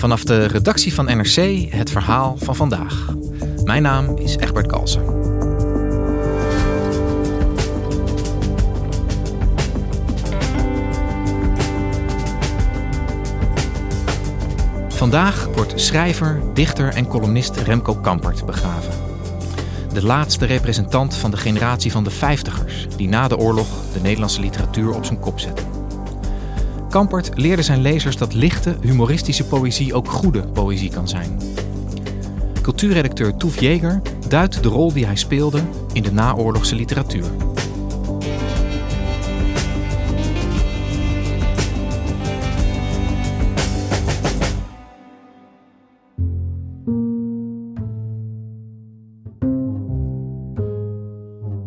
Vanaf de redactie van NRC het verhaal van vandaag. Mijn naam is Egbert Kalsen. Vandaag wordt schrijver, dichter en columnist Remco Kampert begraven. De laatste representant van de generatie van de vijftigers, die na de oorlog de Nederlandse literatuur op zijn kop zette. Kampert leerde zijn lezers dat lichte, humoristische poëzie ook goede poëzie kan zijn. Cultuurredacteur Toef Jeger duidt de rol die hij speelde in de naoorlogse literatuur.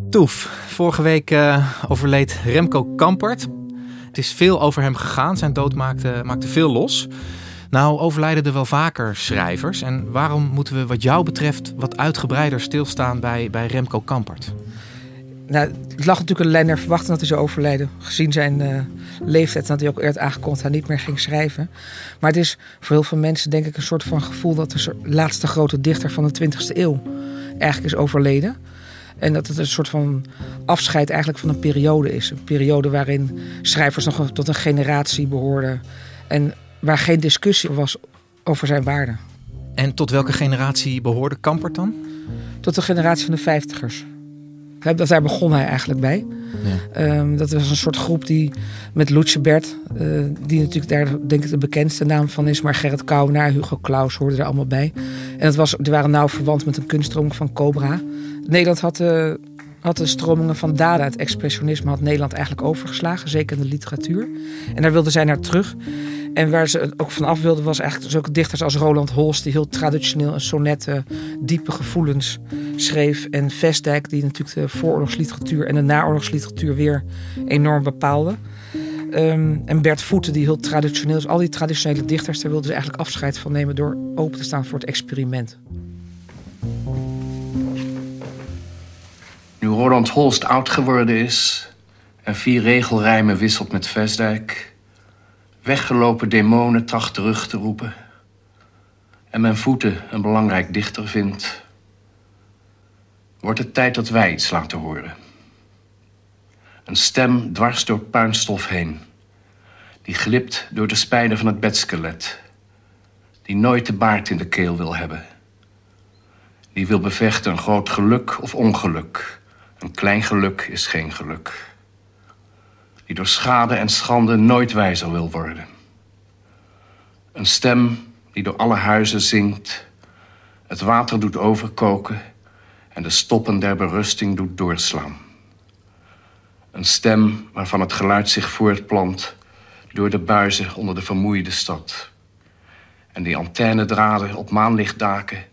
Toef, vorige week uh, overleed Remco Kampert. Het is veel over hem gegaan. Zijn dood maakte, maakte veel los. Nou overlijden er wel vaker schrijvers. En waarom moeten we wat jou betreft wat uitgebreider stilstaan bij, bij Remco Kampert? Nou, het lag natuurlijk alleen naar verwachten dat hij zou overlijden. Gezien zijn uh, leeftijd dat hij ook eerder aangekondigd hij niet meer ging schrijven. Maar het is voor heel veel mensen denk ik een soort van gevoel dat de laatste grote dichter van de 20e eeuw eigenlijk is overleden. En dat het een soort van afscheid eigenlijk van een periode is. Een periode waarin schrijvers nog tot een generatie behoorden. En waar geen discussie was over zijn waarde. En tot welke generatie behoorde Kampert dan? Tot de generatie van de vijftigers. Daar begon hij eigenlijk bij. Ja. Ehm, dat was een soort groep die met Loetje Bert, uh, die natuurlijk daar denk ik de bekendste naam van is, maar Gerrit Kouwenaar, Hugo Claus hoorden er allemaal bij. En dat was, die waren nauw verwant met een kunststroom van Cobra. Nederland had de, had de stromingen van Dada, het expressionisme, had Nederland eigenlijk overgeslagen, zeker in de literatuur. En daar wilden zij naar terug. En waar ze ook van af wilden was eigenlijk zulke dichters als Roland Holst, die heel traditioneel een sonnetten, diepe gevoelens schreef. En Vestdijk, die natuurlijk de vooroorlogsliteratuur en de naoorlogsliteratuur weer enorm bepaalde. Um, en Bert Voeten, die heel traditioneel is. Al die traditionele dichters, daar wilden ze eigenlijk afscheid van nemen door open te staan voor het experiment. Nu Roland Holst oud geworden is en vier regelrijmen wisselt met Vesdijk, weggelopen demonen tracht terug te roepen en mijn voeten een belangrijk dichter vindt, wordt het tijd dat wij iets laten horen. Een stem dwars door puinstof heen, die glipt door de spijlen van het bedskelet, die nooit de baard in de keel wil hebben, die wil bevechten een groot geluk of ongeluk een klein geluk is geen geluk. Die door schade en schande nooit wijzer wil worden. Een stem die door alle huizen zingt, het water doet overkoken en de stoppen der berusting doet doorslaan. Een stem waarvan het geluid zich voortplant door de buizen onder de vermoeide stad. En die antennedraden op maanlichtdaken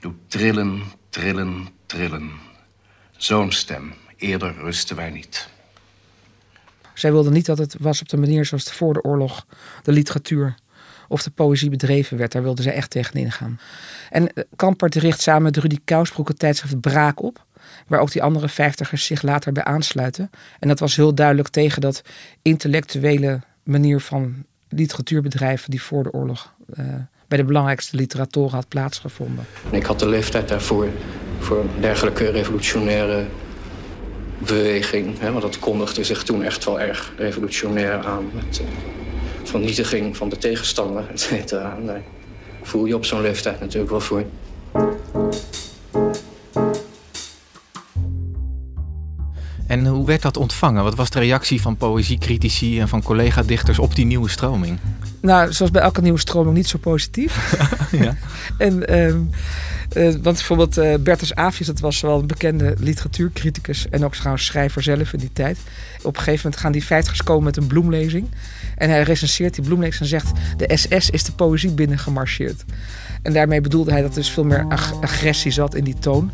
doet trillen, trillen, trillen. Zo'n stem. Eerder rusten wij niet. Zij wilden niet dat het was op de manier zoals voor de oorlog de literatuur of de poëzie bedreven werd. Daar wilden zij echt tegenin gaan. En eh, Kampert richt samen met Rudy Kousbroek het tijdschrift Braak op. Waar ook die andere vijftigers zich later bij aansluiten. En dat was heel duidelijk tegen dat intellectuele manier van literatuurbedrijven die voor de oorlog uh, bij de belangrijkste literatoren had plaatsgevonden. Ik had de leeftijd daarvoor voor een dergelijke revolutionaire beweging. Hè, want dat kondigde zich toen echt wel erg revolutionair aan. Met uh, vernietiging van de tegenstander, et cetera. Daar voel je op zo'n leeftijd natuurlijk wel voor. En hoe werd dat ontvangen? Wat was de reactie van poëziecritici en van collega-dichters op die nieuwe stroming? Nou, zoals bij elke nieuwe stroming niet zo positief. ja. en, ehm, uh, want bijvoorbeeld uh, Bertus Avius, dat was wel een bekende literatuurcriticus en ook trouwens schrijver zelf in die tijd. Op een gegeven moment gaan die vijftigers komen met een bloemlezing. En hij recenseert die bloemlezing en zegt: De SS is de poëzie binnengemarcheerd. En daarmee bedoelde hij dat er dus veel meer agressie zat in die toon.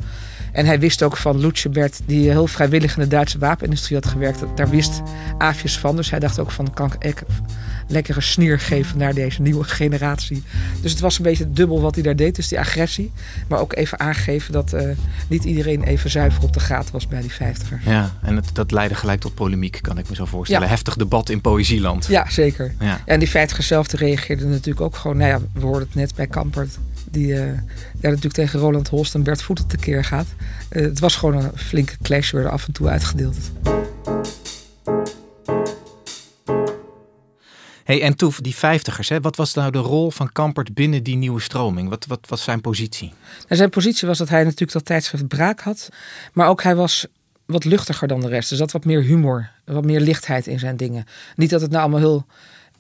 En hij wist ook van Lutjebert, die heel vrijwillig in de Duitse wapenindustrie had gewerkt. Daar wist Avius van. Dus hij dacht ook van, kan ik lekkere sneer geven naar deze nieuwe generatie. Dus het was een beetje dubbel wat hij daar deed. Dus die agressie. Maar ook even aangeven dat uh, niet iedereen even zuiver op de gaten was bij die vijftiger. Ja, en het, dat leidde gelijk tot polemiek, kan ik me zo voorstellen. Heftig debat in Poëzieland. Ja, zeker. Ja. En die vijftigers zelf reageerden natuurlijk ook gewoon... Nou ja, we hoorden het net bij Kampert die uh, ja, natuurlijk tegen Roland Holst en Bert Voeten tekeer gaat. Uh, het was gewoon een flinke clash, werden af en toe uitgedeeld. Hey, en Toef, die vijftigers, hè, wat was nou de rol van Kampert binnen die nieuwe stroming? Wat, wat was zijn positie? Nou, zijn positie was dat hij natuurlijk dat tijdschrift Braak had. Maar ook hij was wat luchtiger dan de rest. Dus dat wat meer humor, wat meer lichtheid in zijn dingen. Niet dat het nou allemaal heel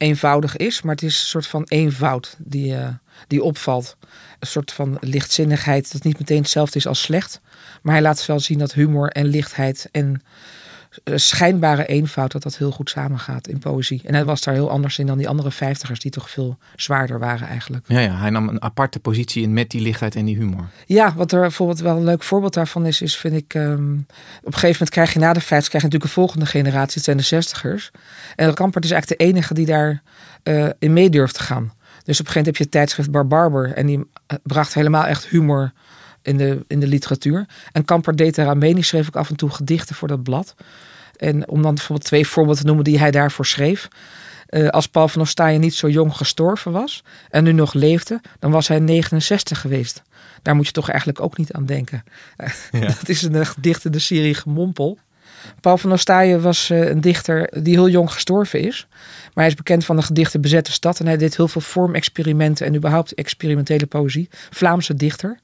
eenvoudig is, maar het is een soort van eenvoud die, uh, die opvalt. Een soort van lichtzinnigheid dat niet meteen hetzelfde is als slecht. Maar hij laat wel zien dat humor en lichtheid en schijnbare eenvoud dat dat heel goed samengaat in poëzie. En hij was daar heel anders in dan die andere vijftigers die toch veel zwaarder waren eigenlijk. Ja, ja, hij nam een aparte positie in met die lichtheid en die humor. Ja, wat er bijvoorbeeld wel een leuk voorbeeld daarvan is, is vind ik... Um, op een gegeven moment krijg je na de vijftigers krijg je natuurlijk een volgende generatie, het zijn de zestigers. En Kampert is eigenlijk de enige die daar uh, in mee durft te gaan. Dus op een gegeven moment heb je het tijdschrift Barbarber en die eh, bracht helemaal echt humor in de, in de literatuur. En Kamper deed mee. Die schreef ik af en toe gedichten voor dat blad. En om dan bijvoorbeeld twee voorbeelden te noemen die hij daarvoor schreef. Uh, als Paul van Ostaaien niet zo jong gestorven was en nu nog leefde, dan was hij 69 geweest. Daar moet je toch eigenlijk ook niet aan denken. Ja. dat is een gedicht in de serie Gemompel. Paul van Ostaaien was uh, een dichter die heel jong gestorven is. Maar hij is bekend van de gedichten Bezette Stad. En hij deed heel veel vormexperimenten en überhaupt experimentele poëzie. Vlaamse dichter.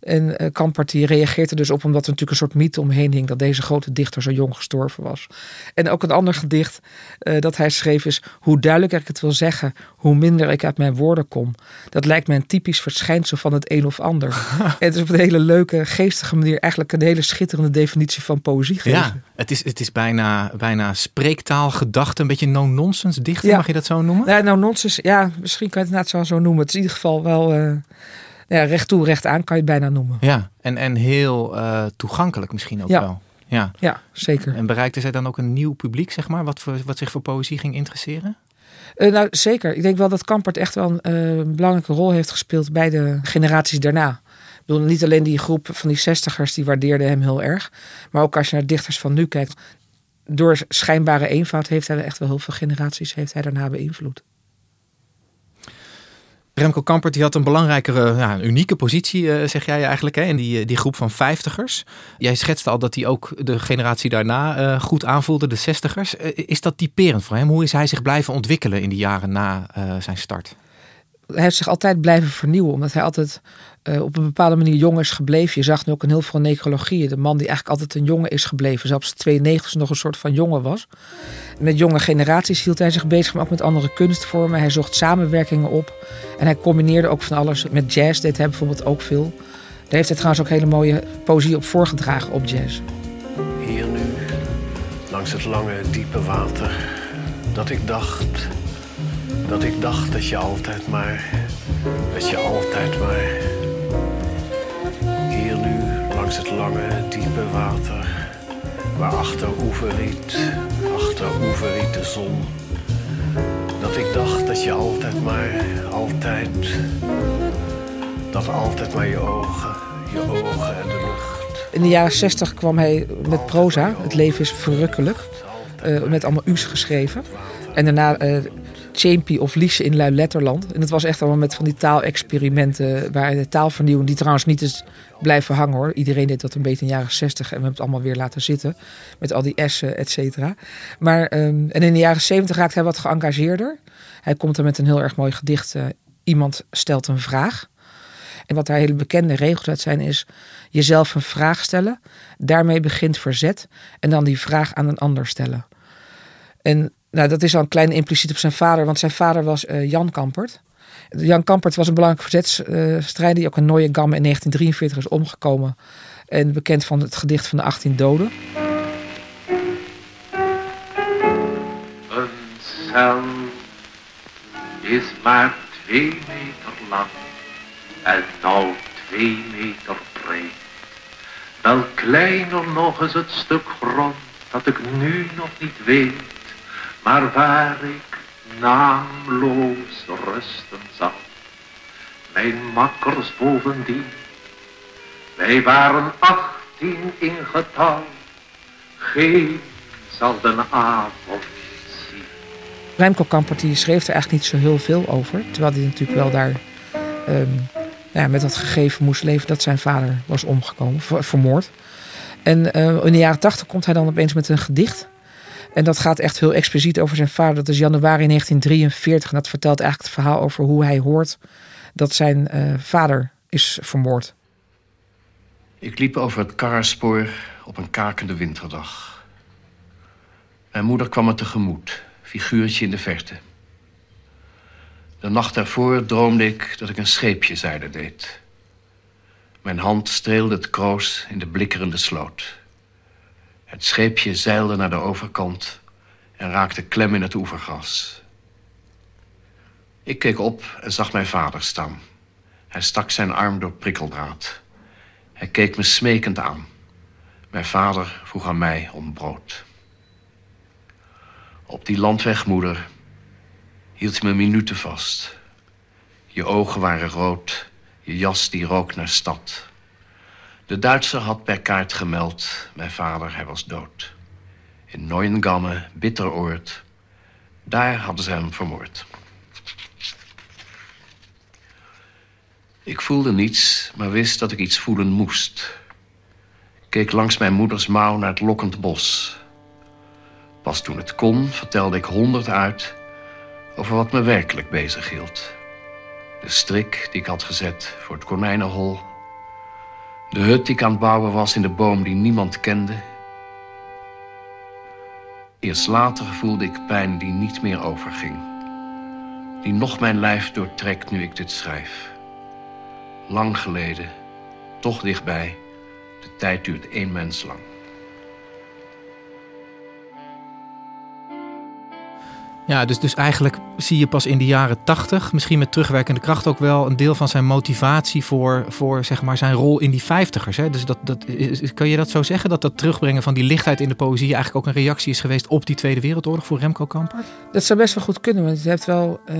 En uh, Kampert die reageert er dus op omdat er natuurlijk een soort mythe omheen hing dat deze grote dichter zo jong gestorven was. En ook een ander gedicht uh, dat hij schreef is: Hoe duidelijker ik het wil zeggen, hoe minder ik uit mijn woorden kom. Dat lijkt me een typisch verschijnsel van het een of ander. het is op een hele leuke, geestige manier eigenlijk een hele schitterende definitie van poëzie geven. Ja, het is, het is bijna, bijna spreektaal, gedachte, een beetje no-nonsense dichter, ja. mag je dat zo noemen? Ja, no-nonsense, ja, misschien kan je het inderdaad zo, zo noemen. Het is in ieder geval wel. Uh, ja, recht toe, recht aan kan je het bijna noemen. Ja, en, en heel uh, toegankelijk misschien ook ja. wel. Ja. ja, zeker. En bereikte zij dan ook een nieuw publiek, zeg maar, wat, voor, wat zich voor poëzie ging interesseren? Uh, nou, zeker. Ik denk wel dat Kampert echt wel een uh, belangrijke rol heeft gespeeld bij de generaties daarna. Ik bedoel, niet alleen die groep van die zestigers, die waardeerden hem heel erg. Maar ook als je naar dichters van nu kijkt. Door schijnbare eenvoud heeft hij echt wel heel veel generaties heeft hij daarna beïnvloed. Remco Kampert die had een belangrijkere, ja, een unieke positie, uh, zeg jij eigenlijk, hè, in die, die groep van vijftigers. Jij schetste al dat hij ook de generatie daarna uh, goed aanvoelde, de zestigers. Is dat typerend voor hem? Hoe is hij zich blijven ontwikkelen in die jaren na zijn start? Hij heeft zich altijd blijven vernieuwen, omdat hij altijd uh, op een bepaalde manier jong is gebleven. Je zag nu ook in heel veel necrologieën. De man die eigenlijk altijd een jongen is gebleven. Zelfs 92 nog een soort van jongen was. Met jonge generaties hield hij zich bezig, maar ook met andere kunstvormen. Hij zocht samenwerkingen op. En hij combineerde ook van alles. Met jazz deed hij bijvoorbeeld ook veel. Daar heeft hij trouwens ook hele mooie poëzie op voorgedragen op jazz. Hier nu, langs het lange, diepe water. Dat ik dacht, dat ik dacht dat je altijd maar, dat je altijd maar langs het lange, diepe water. Waar achter oeverriet, achter oeverriet de zon. Dat ik dacht dat je altijd maar, altijd. Dat altijd maar je ogen, je ogen en de lucht. In de jaren zestig kwam hij met proza. Het leven is verrukkelijk. Uh, met allemaal u's geschreven. En daarna uh, Champy of Liesje in Luiletterland. En het was echt allemaal met van die taalexperimenten. Waar de taalvernieuwing, die trouwens niet is blijven hangen hoor. Iedereen deed dat een beetje in de jaren 60 en we hebben het allemaal weer laten zitten. Met al die S'en, et cetera. Maar, um, en in de jaren 70 raakt hij wat geëngageerder. Hij komt er met een heel erg mooi gedicht. Uh, iemand stelt een vraag. En wat daar hele bekende regels uit zijn is jezelf een vraag stellen. Daarmee begint verzet. En dan die vraag aan een ander stellen. En nou, dat is al een klein impliciet op zijn vader, want zijn vader was uh, Jan Kampert. Jan Kampert was een belangrijke verzetstrijder die ook in Nooie Gamme in 1943 is omgekomen. En bekend van het gedicht van de 18 doden. Een cel is maar twee meter lang en nou twee meter breed. Wel kleiner nog is het stuk grond dat ik nu nog niet weet, maar waar ik naamloos rusten zal. Mijn makkers bovendien, wij waren achttien in getal, geen zal de avond zien. Remco Kampert schreef er eigenlijk niet zo heel veel over, terwijl hij natuurlijk wel daar um, ja, met dat gegeven moest leven dat zijn vader was omgekomen, vermoord. En uh, in de jaren tachtig komt hij dan opeens met een gedicht. En dat gaat echt heel expliciet over zijn vader. Dat is januari 1943. En dat vertelt eigenlijk het verhaal over hoe hij hoort dat zijn uh, vader is vermoord. Ik liep over het karspoor op een kakende winterdag. Mijn moeder kwam me tegemoet, figuurtje in de verte. De nacht daarvoor droomde ik dat ik een scheepje zeilen deed. Mijn hand streelde het kroos in de blikkerende sloot. Het scheepje zeilde naar de overkant en raakte klem in het oevergras. Ik keek op en zag mijn vader staan. Hij stak zijn arm door prikkeldraad. Hij keek me smekend aan. Mijn vader vroeg aan mij om brood. Op die landweg, moeder, hield je me minuten vast. Je ogen waren rood, je jas die rook naar stad. De Duitser had per kaart gemeld, mijn vader, hij was dood. In Neuengamme, bitter oord, daar hadden ze hem vermoord. Ik voelde niets, maar wist dat ik iets voelen moest. Ik keek langs mijn moeders mouw naar het lokkend bos. Pas toen het kon, vertelde ik honderd uit over wat me werkelijk bezig hield. De strik die ik had gezet voor het konijnenhol. De hut die ik aan het bouwen was in de boom die niemand kende. Eerst later voelde ik pijn die niet meer overging. Die nog mijn lijf doortrekt nu ik dit schrijf. Lang geleden, toch dichtbij. De tijd duurt één mens lang. Ja, dus, dus eigenlijk zie je pas in de jaren tachtig, misschien met terugwerkende kracht ook wel, een deel van zijn motivatie voor, voor zeg maar, zijn rol in die vijftigers. Dus dat, dat, kan je dat zo zeggen? Dat dat terugbrengen van die lichtheid in de poëzie eigenlijk ook een reactie is geweest op die Tweede Wereldoorlog voor Remco Kampert? Dat zou best wel goed kunnen, want je hebt wel, uh,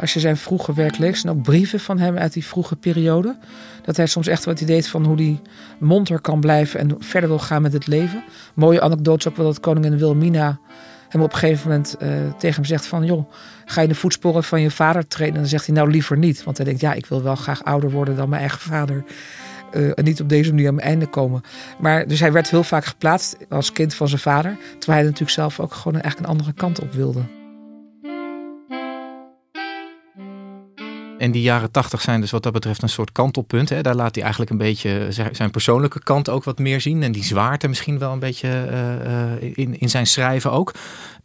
als je zijn vroege werk leest, en ook brieven van hem uit die vroege periode, dat hij soms echt wat idee van hoe hij monter kan blijven en verder wil gaan met het leven. Mooie anekdote ook wel dat koningin Wilhelmina hem op een gegeven moment uh, tegen hem zegt van... joh, ga je de voetsporen van je vader treden? En dan zegt hij nou liever niet. Want hij denkt, ja, ik wil wel graag ouder worden dan mijn eigen vader. Uh, en niet op deze manier aan mijn einde komen. Maar dus hij werd heel vaak geplaatst als kind van zijn vader. Terwijl hij natuurlijk zelf ook gewoon eigenlijk een andere kant op wilde. En die jaren tachtig zijn dus wat dat betreft een soort kantelpunt. Hè? Daar laat hij eigenlijk een beetje zijn persoonlijke kant ook wat meer zien. En die zwaarte misschien wel een beetje uh, in, in zijn schrijven ook.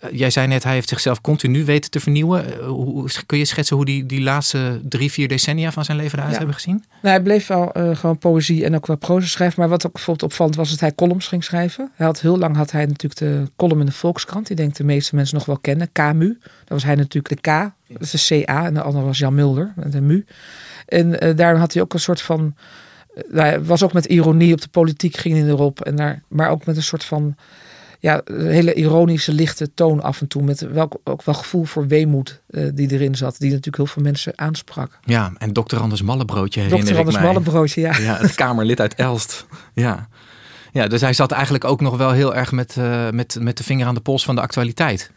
Uh, jij zei net, hij heeft zichzelf continu weten te vernieuwen. Hoe, kun je schetsen hoe die, die laatste drie, vier decennia van zijn leven eruit ja. hebben gezien? Nou, hij bleef wel gewoon poëzie en ook wel proza schrijven. Maar wat ook bijvoorbeeld opvallend was dat hij columns ging schrijven. Hij had heel lang had hij natuurlijk de column in de Volkskrant. Die denk de meeste mensen nog wel kennen. KMU. Dat was hij natuurlijk de K dat is de CA en de andere was Jan Mulder, de MU. En uh, daar had hij ook een soort van. Uh, was ook met ironie op de politiek ging hij erop. En daar, maar ook met een soort van. Ja, hele ironische, lichte toon af en toe. Met welk, ook wel gevoel voor weemoed uh, die erin zat. Die natuurlijk heel veel mensen aansprak. Ja, en dokter Anders Mallebroodje herinner Dokter Anders Mallebroodje, ja. Ja, het Kamerlid uit Elst. Ja. Ja, dus hij zat eigenlijk ook nog wel heel erg met, uh, met, met de vinger aan de pols van de actualiteit.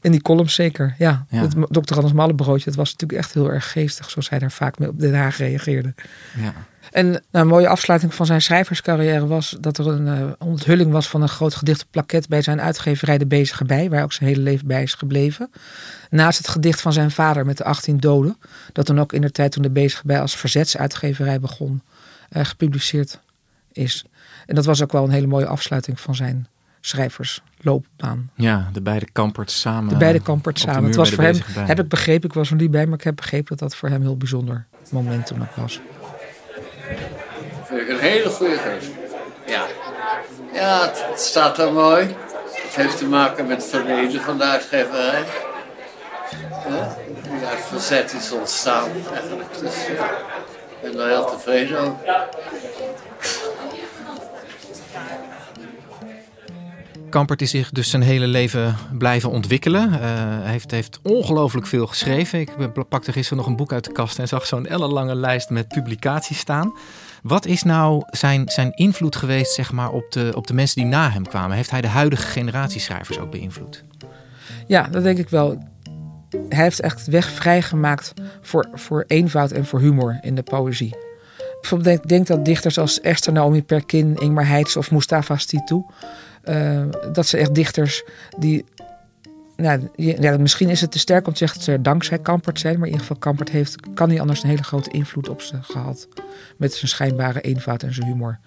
In die columns zeker, ja. ja. Het Dr. Anders Mallebroodje, het was natuurlijk echt heel erg geestig... zoals hij daar vaak mee op Den Haag reageerde. Ja. En nou, een mooie afsluiting van zijn schrijverscarrière was... dat er een uh, onthulling was van een groot gedichte plaket... bij zijn uitgeverij De Bezige Bij... waar ook zijn hele leven bij is gebleven. Naast het gedicht van zijn vader met de 18 doden... dat dan ook in de tijd toen De Bezige Bij als verzetsuitgeverij begon... Uh, gepubliceerd is. En dat was ook wel een hele mooie afsluiting van zijn schrijversloopbaan. Ja, de beide Kamperts samen. De beide Kamperts samen. Het was voor hem, bij. heb ik begrepen, ik was er niet bij, maar ik heb begrepen dat dat voor hem een heel bijzonder momentum was. Vind ik een hele goede geest. Ja. Ja, het, het staat er mooi. Het heeft te maken met het verleden van de uitgeverij. Ja, die uit verzet is ontstaan eigenlijk. Dus ja, ik ben daar heel tevreden over. Kampert is zich dus zijn hele leven blijven ontwikkelen. Uh, hij heeft, heeft ongelooflijk veel geschreven. Ik pakte gisteren nog een boek uit de kast en zag zo'n ellenlange lijst met publicaties staan. Wat is nou zijn, zijn invloed geweest zeg maar, op, de, op de mensen die na hem kwamen? Heeft hij de huidige generatie schrijvers ook beïnvloed? Ja, dat denk ik wel. Hij heeft echt weg vrijgemaakt voor, voor eenvoud en voor humor in de poëzie. Bijvoorbeeld denk, denk dat dichters als Esther Naomi Perkin, Ingmar Heitz of Mustafa Stitu... Uh, dat zijn echt dichters die nou, ja, misschien is het te sterk om te zeggen dat ze dankzij Kampert zijn. Maar in ieder geval, Kampert heeft, kan niet anders een hele grote invloed op ze gehad. Met zijn schijnbare eenvoud en zijn humor.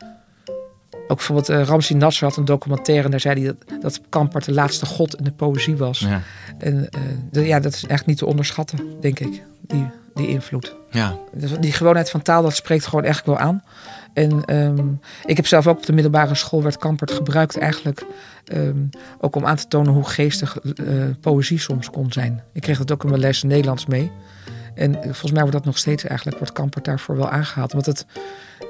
Ook bijvoorbeeld uh, Ramsey Nasser had een documentaire en daar zei hij dat, dat Kampert de laatste god in de poëzie was. Ja. En uh, ja, dat is echt niet te onderschatten, denk ik, die, die invloed. Ja. Die gewoonheid van taal, dat spreekt gewoon echt wel aan. En um, ik heb zelf ook op de middelbare school werd Kampert gebruikt eigenlijk um, ook om aan te tonen hoe geestig uh, poëzie soms kon zijn. Ik kreeg dat ook in mijn les Nederlands mee. En volgens mij wordt dat nog steeds eigenlijk, wordt Kampert daarvoor wel aangehaald. Want het,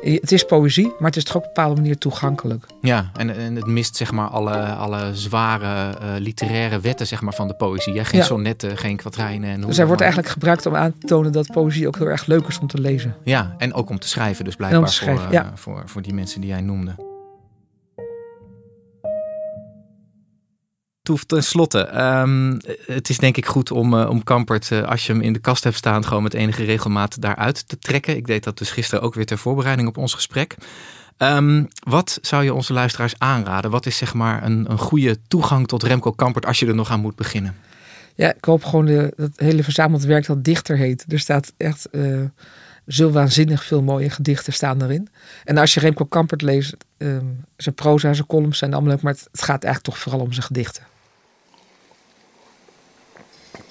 het is poëzie, maar het is toch op een bepaalde manier toegankelijk. Ja, en, en het mist zeg maar alle, alle zware uh, literaire wetten zeg maar, van de poëzie. Hè? Geen ja. sonnetten, geen kwadrijnen. En dus hij wordt eigenlijk gebruikt om aan te tonen dat poëzie ook heel erg leuk is om te lezen. Ja, en ook om te schrijven dus blijkbaar schrijven, voor, uh, ja. voor, voor die mensen die jij noemde. Toef, ten slotte, um, het is denk ik goed om, uh, om Kampert, uh, als je hem in de kast hebt staan, gewoon met enige regelmaat daaruit te trekken. Ik deed dat dus gisteren ook weer ter voorbereiding op ons gesprek. Um, wat zou je onze luisteraars aanraden? Wat is zeg maar een, een goede toegang tot Remco Kampert als je er nog aan moet beginnen? Ja, ik hoop gewoon de, dat hele verzameld werk dat dichter heet. Er staat echt uh, zo waanzinnig veel mooie gedichten staan erin. En als je Remco Kampert leest, um, zijn proza, zijn columns zijn allemaal leuk, maar het gaat eigenlijk toch vooral om zijn gedichten.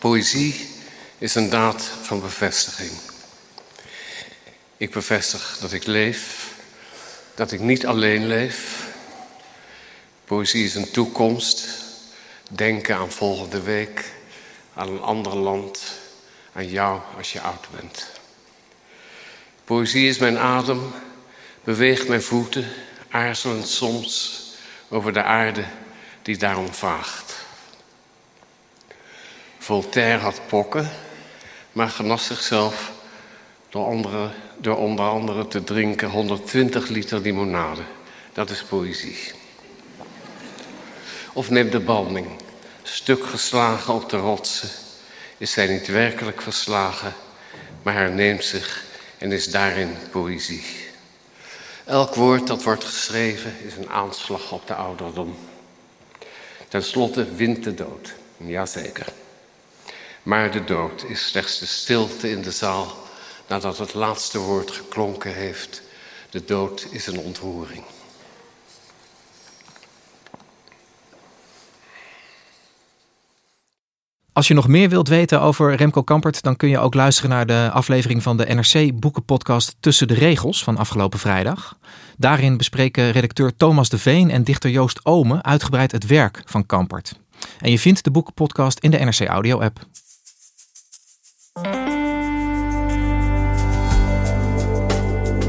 Poëzie is een daad van bevestiging. Ik bevestig dat ik leef, dat ik niet alleen leef. Poëzie is een toekomst. Denken aan volgende week, aan een ander land, aan jou als je oud bent. Poëzie is mijn adem, beweegt mijn voeten, aarzelend soms over de aarde die daarom vaagt. Voltaire had pokken, maar genas zichzelf door, door onder andere te drinken 120 liter limonade. Dat is poëzie. Of neem de balming, stuk geslagen op de rotsen. Is zij niet werkelijk verslagen, maar herneemt zich en is daarin poëzie. Elk woord dat wordt geschreven is een aanslag op de ouderdom. Ten slotte wint de dood. Jazeker. Maar de dood is slechts de stilte in de zaal nadat het laatste woord geklonken heeft. De dood is een ontroering. Als je nog meer wilt weten over Remco Kampert, dan kun je ook luisteren naar de aflevering van de NRC Boekenpodcast Tussen de Regels van afgelopen vrijdag. Daarin bespreken redacteur Thomas de Veen en dichter Joost Ome uitgebreid het werk van Kampert. En je vindt de Boekenpodcast in de NRC Audio app.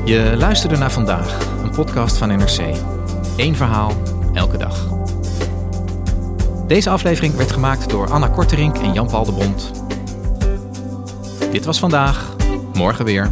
Je luisterde naar vandaag, een podcast van NRC. Eén verhaal, elke dag. Deze aflevering werd gemaakt door Anna Korterink en Jan-Paul de Bond. Dit was vandaag, morgen weer.